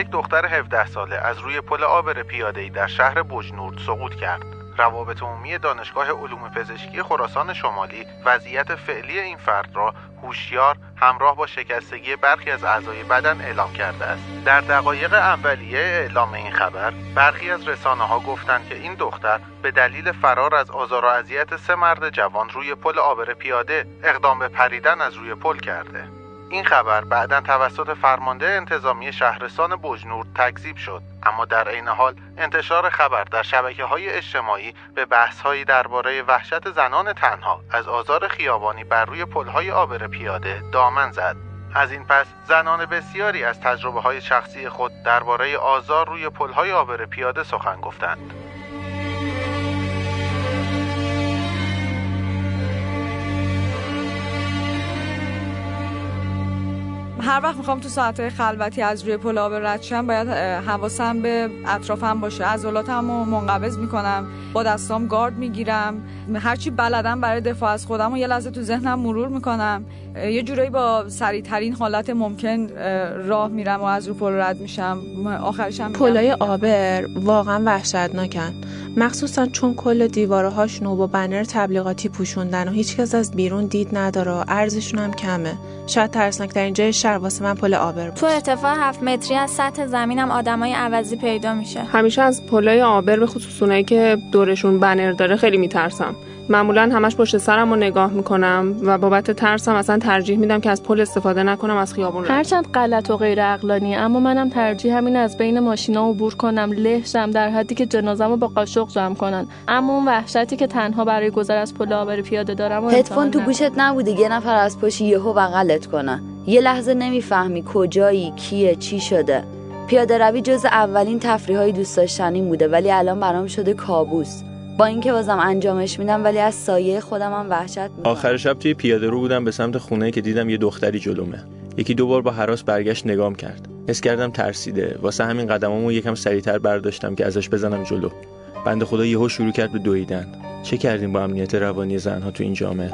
یک دختر 17 ساله از روی پل آبر پیاده‌ای در شهر بجنورد سقوط کرد. روابط عمومی دانشگاه علوم پزشکی خراسان شمالی وضعیت فعلی این فرد را هوشیار همراه با شکستگی برخی از اعضای بدن اعلام کرده است در دقایق اولیه اعلام این خبر برخی از رسانه ها گفتند که این دختر به دلیل فرار از آزار و اذیت سه مرد جوان روی پل آبر پیاده اقدام به پریدن از روی پل کرده این خبر بعدا توسط فرمانده انتظامی شهرستان بجنور تکذیب شد. اما در عین حال انتشار خبر در شبکه های اجتماعی به بحث هایی درباره وحشت زنان تنها از آزار خیابانی بر روی پلهای آبر پیاده دامن زد. از این پس زنان بسیاری از تجربه های شخصی خود درباره آزار روی پلهای آبر پیاده سخن گفتند. هر وقت می‌خوام تو ساعت خلوتی از روی پل آب رد شم باید حواسم به اطرافم باشه. عضلاتم رو منقبض می‌کنم با دستام گارد می‌گیرم. هرچی بلدم برای دفاع از خودم و یه لحظه تو ذهنم مرور می‌کنم. یه جورایی با سریعترین حالت ممکن راه میرم و از رو پل رد میشم. آخرش هم پلای آبر واقعا وحشتناکن. مخصوصا چون کل دیوارهاش نو با بنر تبلیغاتی پوشوندن و هیچکس از بیرون دید نداره و ارزشون هم کمه. شاید ترسناکترین جای شهر واسه من پل آبر بود. تو ارتفاع هفت متری از سطح زمینم آدمای عوضی پیدا میشه. همیشه از پلای آبر به خصوص اونایی که دورشون بنر داره خیلی میترسم. معمولا همش پشت سرم رو نگاه می‌کنم و بابت ترسم اصلا ترجیح میدم که از پل استفاده نکنم از خیابون هرچند غلط و غیر عقلانی اما منم ترجیح همین از بین ماشینا عبور کنم لهشم در حدی که جنازمو با قاشق جمع کنن. اما اون وحشتی که تنها برای گذر از پل آبر پیاده دارم هدفون تو گوشت نبوده یه نفر از پشت یهو بغلت کنه. یه لحظه نمی‌فهمی کجایی کیه چی شده. پیاده روی جز اولین تفریح های دوست داشتنی بوده ولی الان برام شده کابوس. با اینکه بازم انجامش میدم ولی از سایه خودم هم وحشت می‌کنم. آخر شب توی پیاده رو بودم به سمت خونه که دیدم یه دختری جلومه. یکی دو بار با حراس برگشت نگام کرد. حس کردم ترسیده. واسه همین قدمامو یکم سریعتر برداشتم که ازش بزنم جلو. بنده خدا یهو شروع کرد به دویدن. چه کردیم با امنیت روانی زنها تو این جامعه؟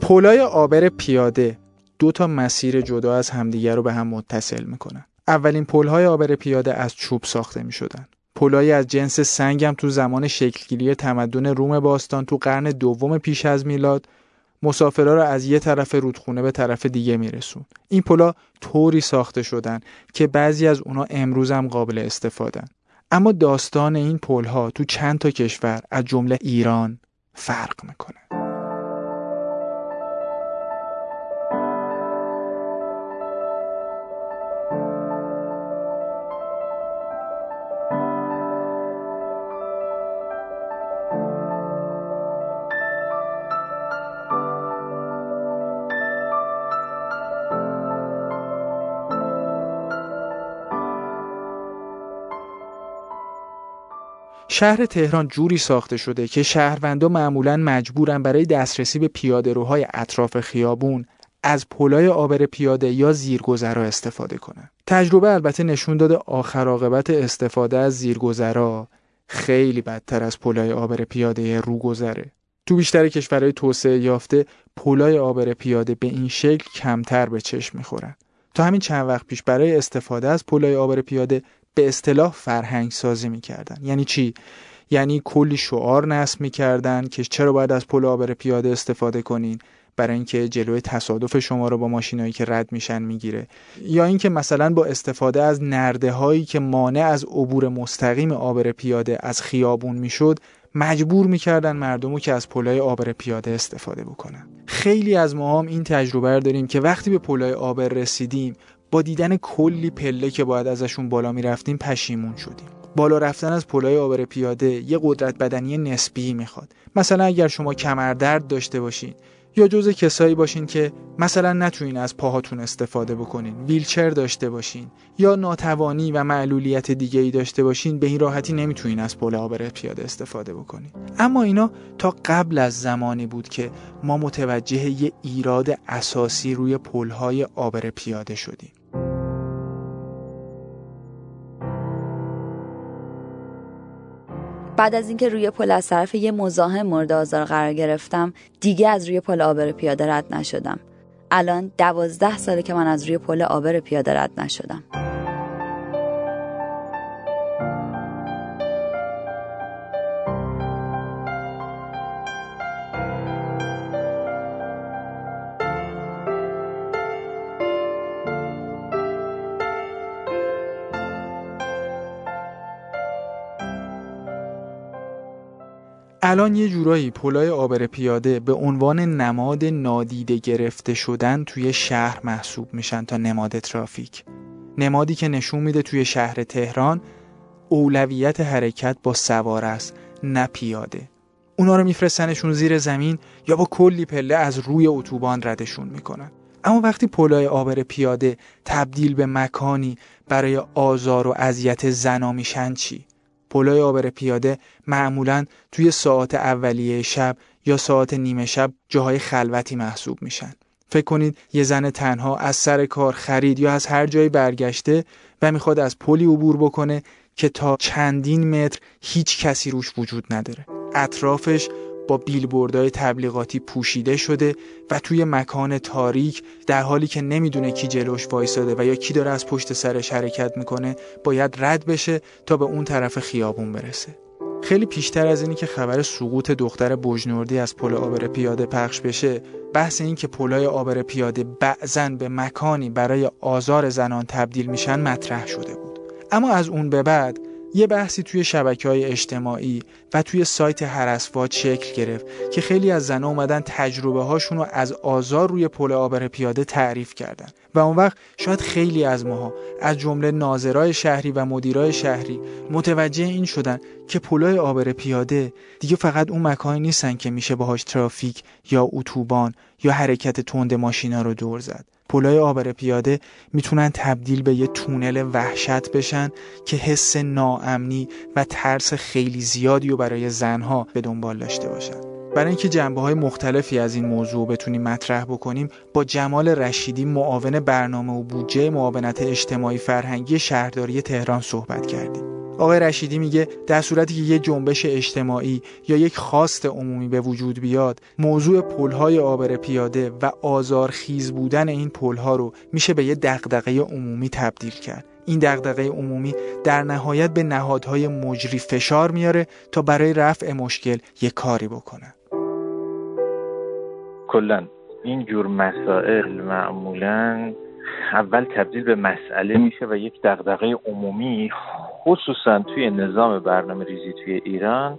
پولای آبر پیاده دو تا مسیر جدا از همدیگر رو به هم متصل می‌کنن. اولین پلهای آبر پیاده از چوب ساخته می شدن. پلهایی از جنس سنگم تو زمان شکلگیری تمدن روم باستان تو قرن دوم پیش از میلاد مسافرها را از یه طرف رودخونه به طرف دیگه میرسون. این پلا طوری ساخته شدن که بعضی از اونا امروز هم قابل استفادن. اما داستان این پلها تو چند تا کشور از جمله ایران فرق می‌کنه. شهر تهران جوری ساخته شده که شهروندا معمولا مجبورن برای دسترسی به پیادهروهای اطراف خیابون از پلای آبر پیاده یا زیرگذرا استفاده کنن. تجربه البته نشون داده آخر عاقبت استفاده از زیرگذرا خیلی بدتر از پلای آبر پیاده روگذره. تو بیشتر کشورهای توسعه یافته پلای آبر پیاده به این شکل کمتر به چشم می‌خورن. تا همین چند وقت پیش برای استفاده از پلای آبر پیاده به اصطلاح فرهنگ سازی می‌کردن. یعنی چی؟ یعنی کلی شعار نصب می‌کردن که چرا باید از پل آبر پیاده استفاده کنین؟ برای اینکه جلوی تصادف شما رو با ماشینایی که رد میشن می‌گیره. یا اینکه مثلا با استفاده از نرده هایی که مانع از عبور مستقیم آبر پیاده از خیابون می‌شد مجبور می‌کردن مردمو که از پلای آبر پیاده استفاده بکنن. خیلی از ما هم این تجربه رو داریم که وقتی به پلای آبر رسیدیم با دیدن کلی پله که باید ازشون بالا می‌رفتیم پشیمون شدیم. بالا رفتن از پلای آبر پیاده یه قدرت بدنی نسبی می‌خواد. مثلا اگر شما کمردرد داشته باشین یا جز کسایی باشین که مثلا نتونین از پاهاتون استفاده بکنین ویلچر داشته باشین یا ناتوانی و معلولیت دیگه ای داشته باشین به این راحتی نمی‌تونین از پل آبر پیاده استفاده بکنین. اما اینا تا قبل از زمانی بود که ما متوجه یه ایراد اساسی روی پلهای آبر پیاده شدیم. بعد از اینکه روی پل از طرف یه مزاحم مورد آزار قرار گرفتم دیگه از روی پل آبر پیاده رد نشدم. الان دوازده ساله که من از روی پل آبر پیاده رد نشدم. الان یه جورایی پلای آبر پیاده به عنوان نماد نادیده گرفته شدن توی شهر محسوب میشن تا نماد ترافیک. نمادی که نشون میده توی شهر تهران اولویت حرکت با سوار است نه پیاده. اونا رو میفرستنشون زیر زمین یا با کلی پله از روی اتوبان ردشون می‌کنن. اما وقتی پلای آبر پیاده تبدیل به مکانی برای آزار و اذیت زنا میشن چی؟ پلای آبر پیاده معمولا توی ساعت اولیه شب یا ساعت نیمه شب جاهای خلوتی محسوب میشن. فکر کنید یه زن تنها از سر کار خرید یا از هر جایی برگشته و می‌خواد از پلی عبور بکنه که تا چندین متر هیچ کسی روش وجود نداره. اطرافش با بیلبوردهای تبلیغاتی پوشیده شده و توی مکان تاریک در حالی که نمی‌دونه کی جلوش وایساده و یا کی داره از پشت سرش حرکت می‌کنه باید رد بشه تا به اون طرف خیابون برسه. خیلی پیشتر از اینی که خبر سقوط دختر بجنوردی از پل آبر پیاده پخش بشه بحث این که پلای آبر پیاده بعضا به مکانی برای آزار زنان تبدیل میشن مطرح شده بود. اما از اون به بعد یه بحثی توی شبکه های اجتماعی و توی سایت هرسوات شکل گرفت که خیلی از زنها اومدن تجربه هاشون رو از آزار روی پل آبر پیاده تعریف کردن. و اون وقت شاید خیلی از ماها از جمله ناظرای شهری و مدیرای شهری متوجه این شدن که پلای آبر پیاده دیگه فقط اون مکانی نیستن که میشه باهاش ترافیک یا اتوبان یا حرکت تند ماشینا رو دور زد. پلای آبر پیاده می‌تونن تبدیل به یه تونل وحشت بشن که حس ناامنی و ترس خیلی زیادی رو برای زنها به دنبال داشته باشن. برای اینکه جنبه های مختلفی از این موضوع بتونیم مطرح بکنیم با جمال رشیدی معاون برنامه و بودجه معاونت اجتماعی فرهنگی شهرداری تهران صحبت کردیم. آقای رشیدی میگه در صورتی که یه جنبش اجتماعی یا یک خواست عمومی به وجود بیاد موضوع پلهای آبر پیاده و آزارخیز بودن این پلها رو میشه به یه دغدغه عمومی تبدیل کرد. این دغدغه عمومی در نهایت به نهادهای مجری فشار میاره تا برای رفع مشکل یه کاری بکنن کلا این جور مسائل معمولا اول تبدیل به مسئله میشه و یک دغدغه عمومی خصوصا توی نظام برنامه ریزی توی ایران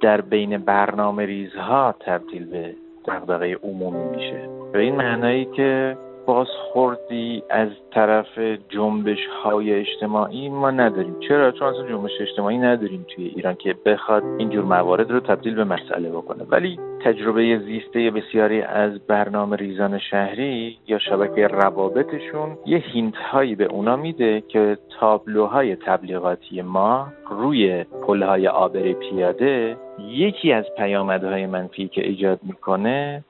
در بین برنامه ریزها تبدیل به دغدغه عمومی میشه. به این معنایی که بازخوردی از طرف جنبش های اجتماعی ما نداریم. چرا؟ چون اصلا جنبش اجتماعی نداریم توی ایران که بخواد اینجور موارد رو تبدیل به مسئله بکنه. ولی تجربه زیسته بسیاری از برنامه ریزان شهری یا شبکه روابطشون یه hint هایی به اونا میده که تابلوهای تبلیغاتی ما روی پلهای عابر پیاده یکی از پیامدهای منفی که ایجاد می‌کنه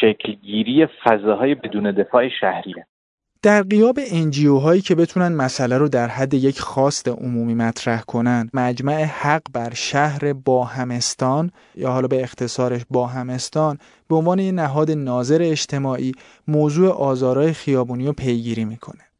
شکلگیری فضاهای بدون دفاع شهری در غیاب NGO هایی که بتونن مسئله رو در حد یک خواست عمومی مطرح کنن مجمع حق بر شهر باهمستان یا حالا به اختصارش باهمستان به عنوان یه نهاد ناظر اجتماعی موضوع آزارای خیابونی رو پیگیری می‌کنه.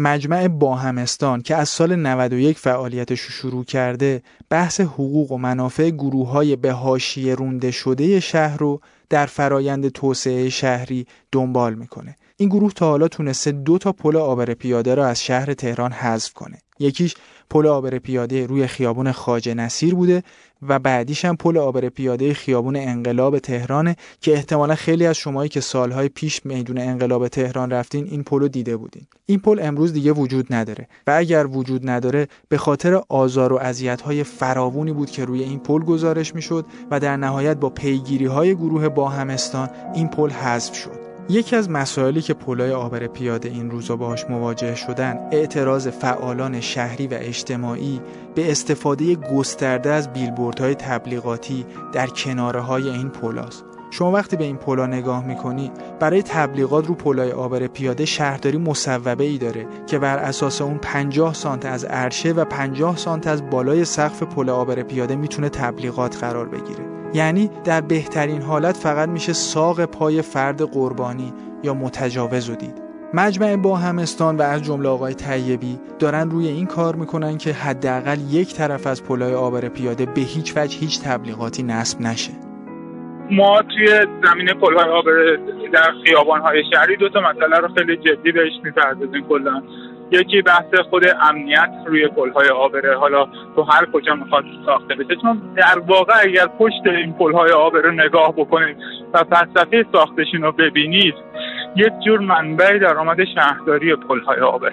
مجمع باهمستان که از سال 91 فعالیتش رو شروع کرده بحث حقوق و منافع گروه های به حاشیه رونده شده شهر رو در فرایند توسعه شهری دنبال می‌کنه. این گروه تا حالا تونسته دو تا پل آبر پیاده را از شهر تهران حذف کنه. یکیش پل آبر پیاده روی خیابون خاجه نصیر بوده و بعدیش هم پل آبر پیاده خیابون انقلاب تهرانه که احتمالا خیلی از شمایی که سالهای پیش میدون انقلاب تهران رفتین این پل رو دیده بودین. این پل امروز دیگه وجود نداره و اگر وجود نداره به خاطر آزار و اذیت‌های فراوونی بود که روی این پل گزارش می‌شد و در نهایت با پیگیری های گروه باهمستان این پل حذف شد. یکی از مسائلی که پلای آبر پیاده این روزا باهاش مواجه شدن اعتراض فعالان شهری و اجتماعی به استفاده گسترده از بیلبوردهای تبلیغاتی در کناره های این پلاست شما وقتی به این پلا نگاه می‌کنی برای تبلیغات رو پلای آبر پیاده شهرداری مصوبه ای داره که بر اساس اون 50 سانت از عرشه و 50 سانت از بالای سقف پل آبر پیاده می‌تونه تبلیغات قرار بگیره. یعنی در بهترین حالت فقط میشه ساق پای فرد قربانی یا متجاوز رو دید. مجمع با همستان و از جمله آقای طیبی دارن روی این کار می‌کنن که حداقل یک طرف از پلای آبر پیاده به هیچ وجه هیچ تبلیغاتی نصب نشه. ما توی زمین پلهای آبر در خیابانهای شهری دو تا مسئله رو خیلی جدی بهش می‌پردازیم کلا. یکی بحث خود امنیت روی پلهای آبره. حالا تو هر کجا می‌خواد ساخته بشه. چون در واقع اگر پشت این پلهای آبر رو نگاه بکنید و فلسفه ساختشون رو ببینید یک جور منبع درآمد شهرداری پلهای آبر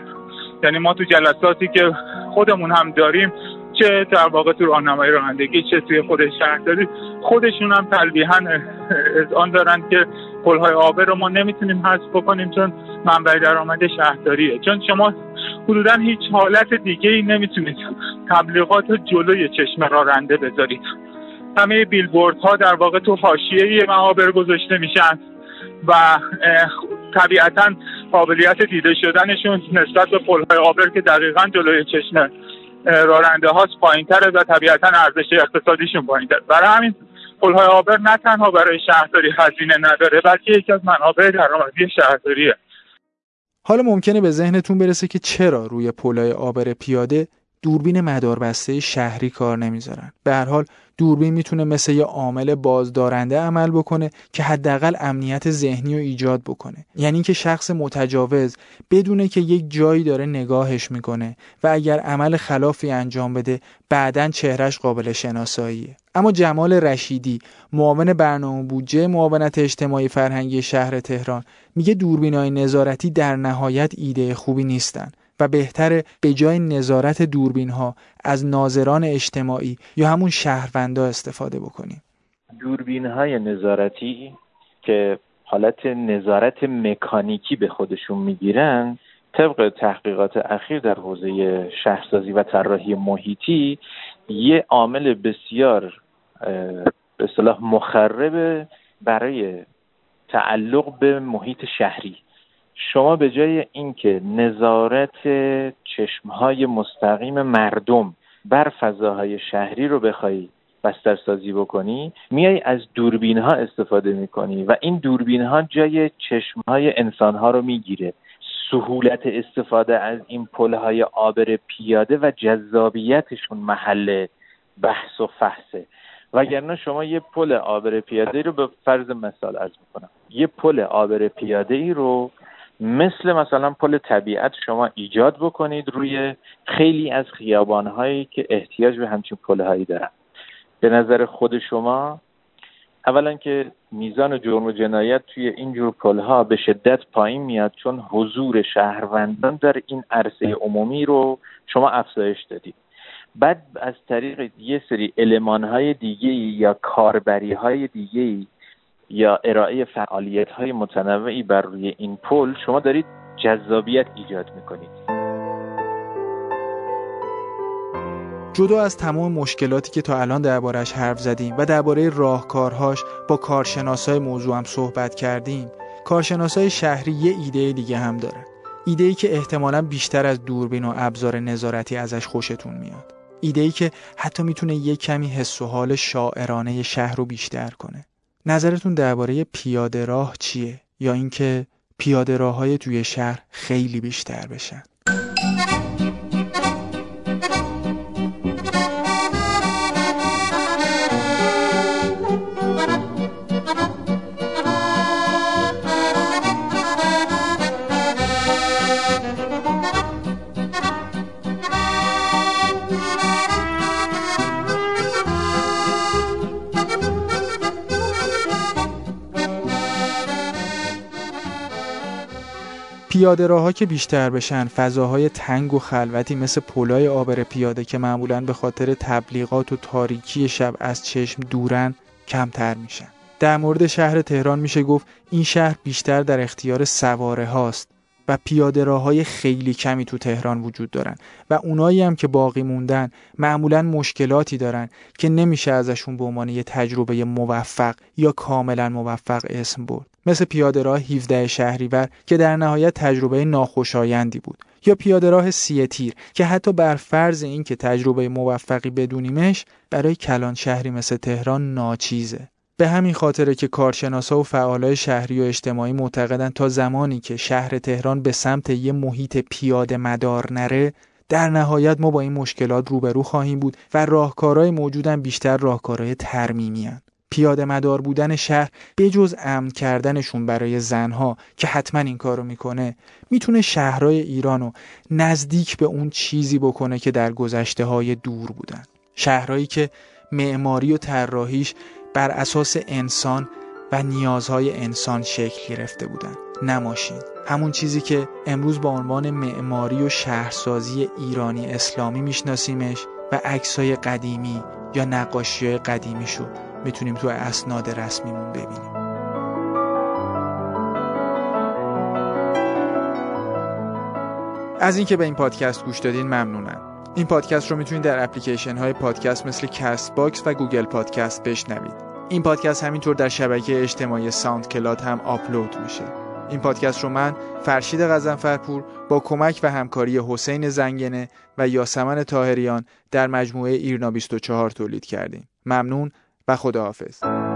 یعنی ما تو جلساتی که خودمون هم داریم چه در واقع تو راهنمایی رانندگی چه توی خود شهرداری خودشون هم تلویحا آن دارند که پلهای آبر رو ما نمی‌تونیم حذف بکنیم چون منبع درآمد شهرداریه. چون شما حدودا هیچ حالت دیگه ای نمی‌تونید تبلیغات جلوی چشم راننده بذارید. همه بیلبورد ها در واقع تو حاشیه معابر گذاشته میشن و طبیعتا قابلیت دیده شدنشون نسبت به پلهای آبر که دقیقا جلوی چشم راننده هاست پایین و طبیعتا ارزش اقتصادیشون پایین برای همین پلهای آبر نه تنها برای شهرداری هزینه نداره بلکه یکی از منابع درآمدی شهرداریه. حالا ممکنه به ذهنتون برسه که چرا روی پلهای آبر پیاده دوربین مداربسته شهری کار نمی‌ذارن. به هر حال دوربین می‌تونه مثل یه عامل بازدارنده عمل بکنه که حداقل امنیت ذهنی رو ایجاد بکنه. یعنی که شخص متجاوز بدونه که یک جایی داره نگاهش می‌کنه و اگر عمل خلافی انجام بده بعدا چهرش قابل شناساییه اما جمال رشیدی معاون برنامه بودجه معاونت اجتماعی فرهنگی شهر تهران میگه دوربینای نظارتی در نهایت ایده خوبی نیستن. و بهتره به جای نظارت دوربین ها از ناظران اجتماعی یا همون شهروندا استفاده بکنیم. دوربین های نظارتی که حالت نظارت مکانیکی به خودشون می‌گیرن طبق تحقیقات اخیر در حوزه شهرسازی و طراحی محیطی یه عامل بسیار به اصطلاح مخرب برای تعلق به محیط شهری. شما به جای اینکه نظارت چشمهای مستقیم مردم بر فضاهای شهری رو بخوای بسترسازی بکنی میای از دوربین ها استفاده می‌کنی و این دوربین ها جای چشم های انسان ها رو می‌گیره. سهولت استفاده از این پل های آبر پیاده و جذابیتشون محل بحث و فحصه. وگرنه شما یه پل آبر پیاده رو به فرض مثال از می‌کنم. یه پل آبر پیاده ای رو مثل مثلا پل طبیعت شما ایجاد بکنید روی خیلی از خیابانهایی که احتیاج به همچین پلهایی دارن. به نظر خود شما اولا که میزان جرم و جنایت توی اینجور پلها به شدت پایین میاد چون حضور شهروندان در این عرصه عمومی رو شما افزایش دادید. بعد از طریق یه سری المانهای دیگه یا کاربری های دیگه یا ارائه فعالیت های متنوعی بر روی این پل شما دارید جذابیت ایجاد می‌کنید. جدا از تمام مشکلاتی که تا الان دربارش حرف زدیم و درباره راهکارهاش با کارشناسای موضوع هم صحبت کردیم کارشناسای شهری یه ایده دیگه هم داره ایده ای که احتمالا بیشتر از دوربین و ابزار نظارتی ازش خوشتون میاد. ایده ای که حتی می‌تونه یه کمی حس و حال شاعرانه شهر رو بیشتر کنه. نظرتون درباره پیاده راه چیه؟ یا اینکه پیاده راه های توی شهر خیلی بیشتر بشن؟ پیاده ها که بیشتر بشن فضاهای تنگ و خلوتی مثل پلای آبر پیاده که معمولا به خاطر تبلیغات و تاریکی شب از چشم دورن کمتر میشن. در مورد شهر تهران میشه گفت این شهر بیشتر در اختیار سواره هاست. و پیاده های خیلی کمی تو تهران وجود دارن و اونایی هم که باقی موندن معمولا مشکلاتی دارن که نمیشه ازشون به عنوان یه تجربه موفق یا کاملا موفق اسم برد. مثل پیاده راه 17 شهریور که در نهایت تجربه ناخوشایندی بود یا پیاده راه سی تیر که حتی بر فرض اینکه تجربه موفقی بدونیمش برای کلان شهری مثل تهران ناچیزه. به همین خاطره که کارشناسا و فعالای شهری و اجتماعی معتقدن تا زمانی که شهر تهران به سمت یه محیط پیاده مدار نره در نهایت ما با این مشکلات روبرو خواهیم بود و راهکارهای موجودن بیشتر راهکارهای ترمیمی هن. پیاده مدار بودن شهر بجز امن کردنشون برای زنها که حتما این کارو می‌کنه می‌تونه شهرهای ایرانو نزدیک به اون چیزی بکنه که در گذشته های دور بودن شهرهایی که معماری و طراحیش بر اساس انسان و نیازهای انسان شکل گرفته بودن نماشین همون چیزی که امروز با عنوان معماری و شهرسازی ایرانی اسلامی میشناسیمش و عکسای قدیمی یا نقاشی قدیمیشو می‌تونیم تو اسناد رسمیمون ببینیم. از اینکه به این پادکست گوش دادین ممنونم. این پادکست رو می‌تونید در اپلیکیشن های پادکست مثل Castbox و Google Podcast بشنوید. این پادکست همینطور در شبکه اجتماعی SoundCloud هم آپلود میشه. این پادکست رو من فرشید غزنفرپور با کمک و همکاری حسین زنگنه و یاسمن طاهریان در مجموعه ایرنا 24 تولید کردیم. ممنون و خداحافظ.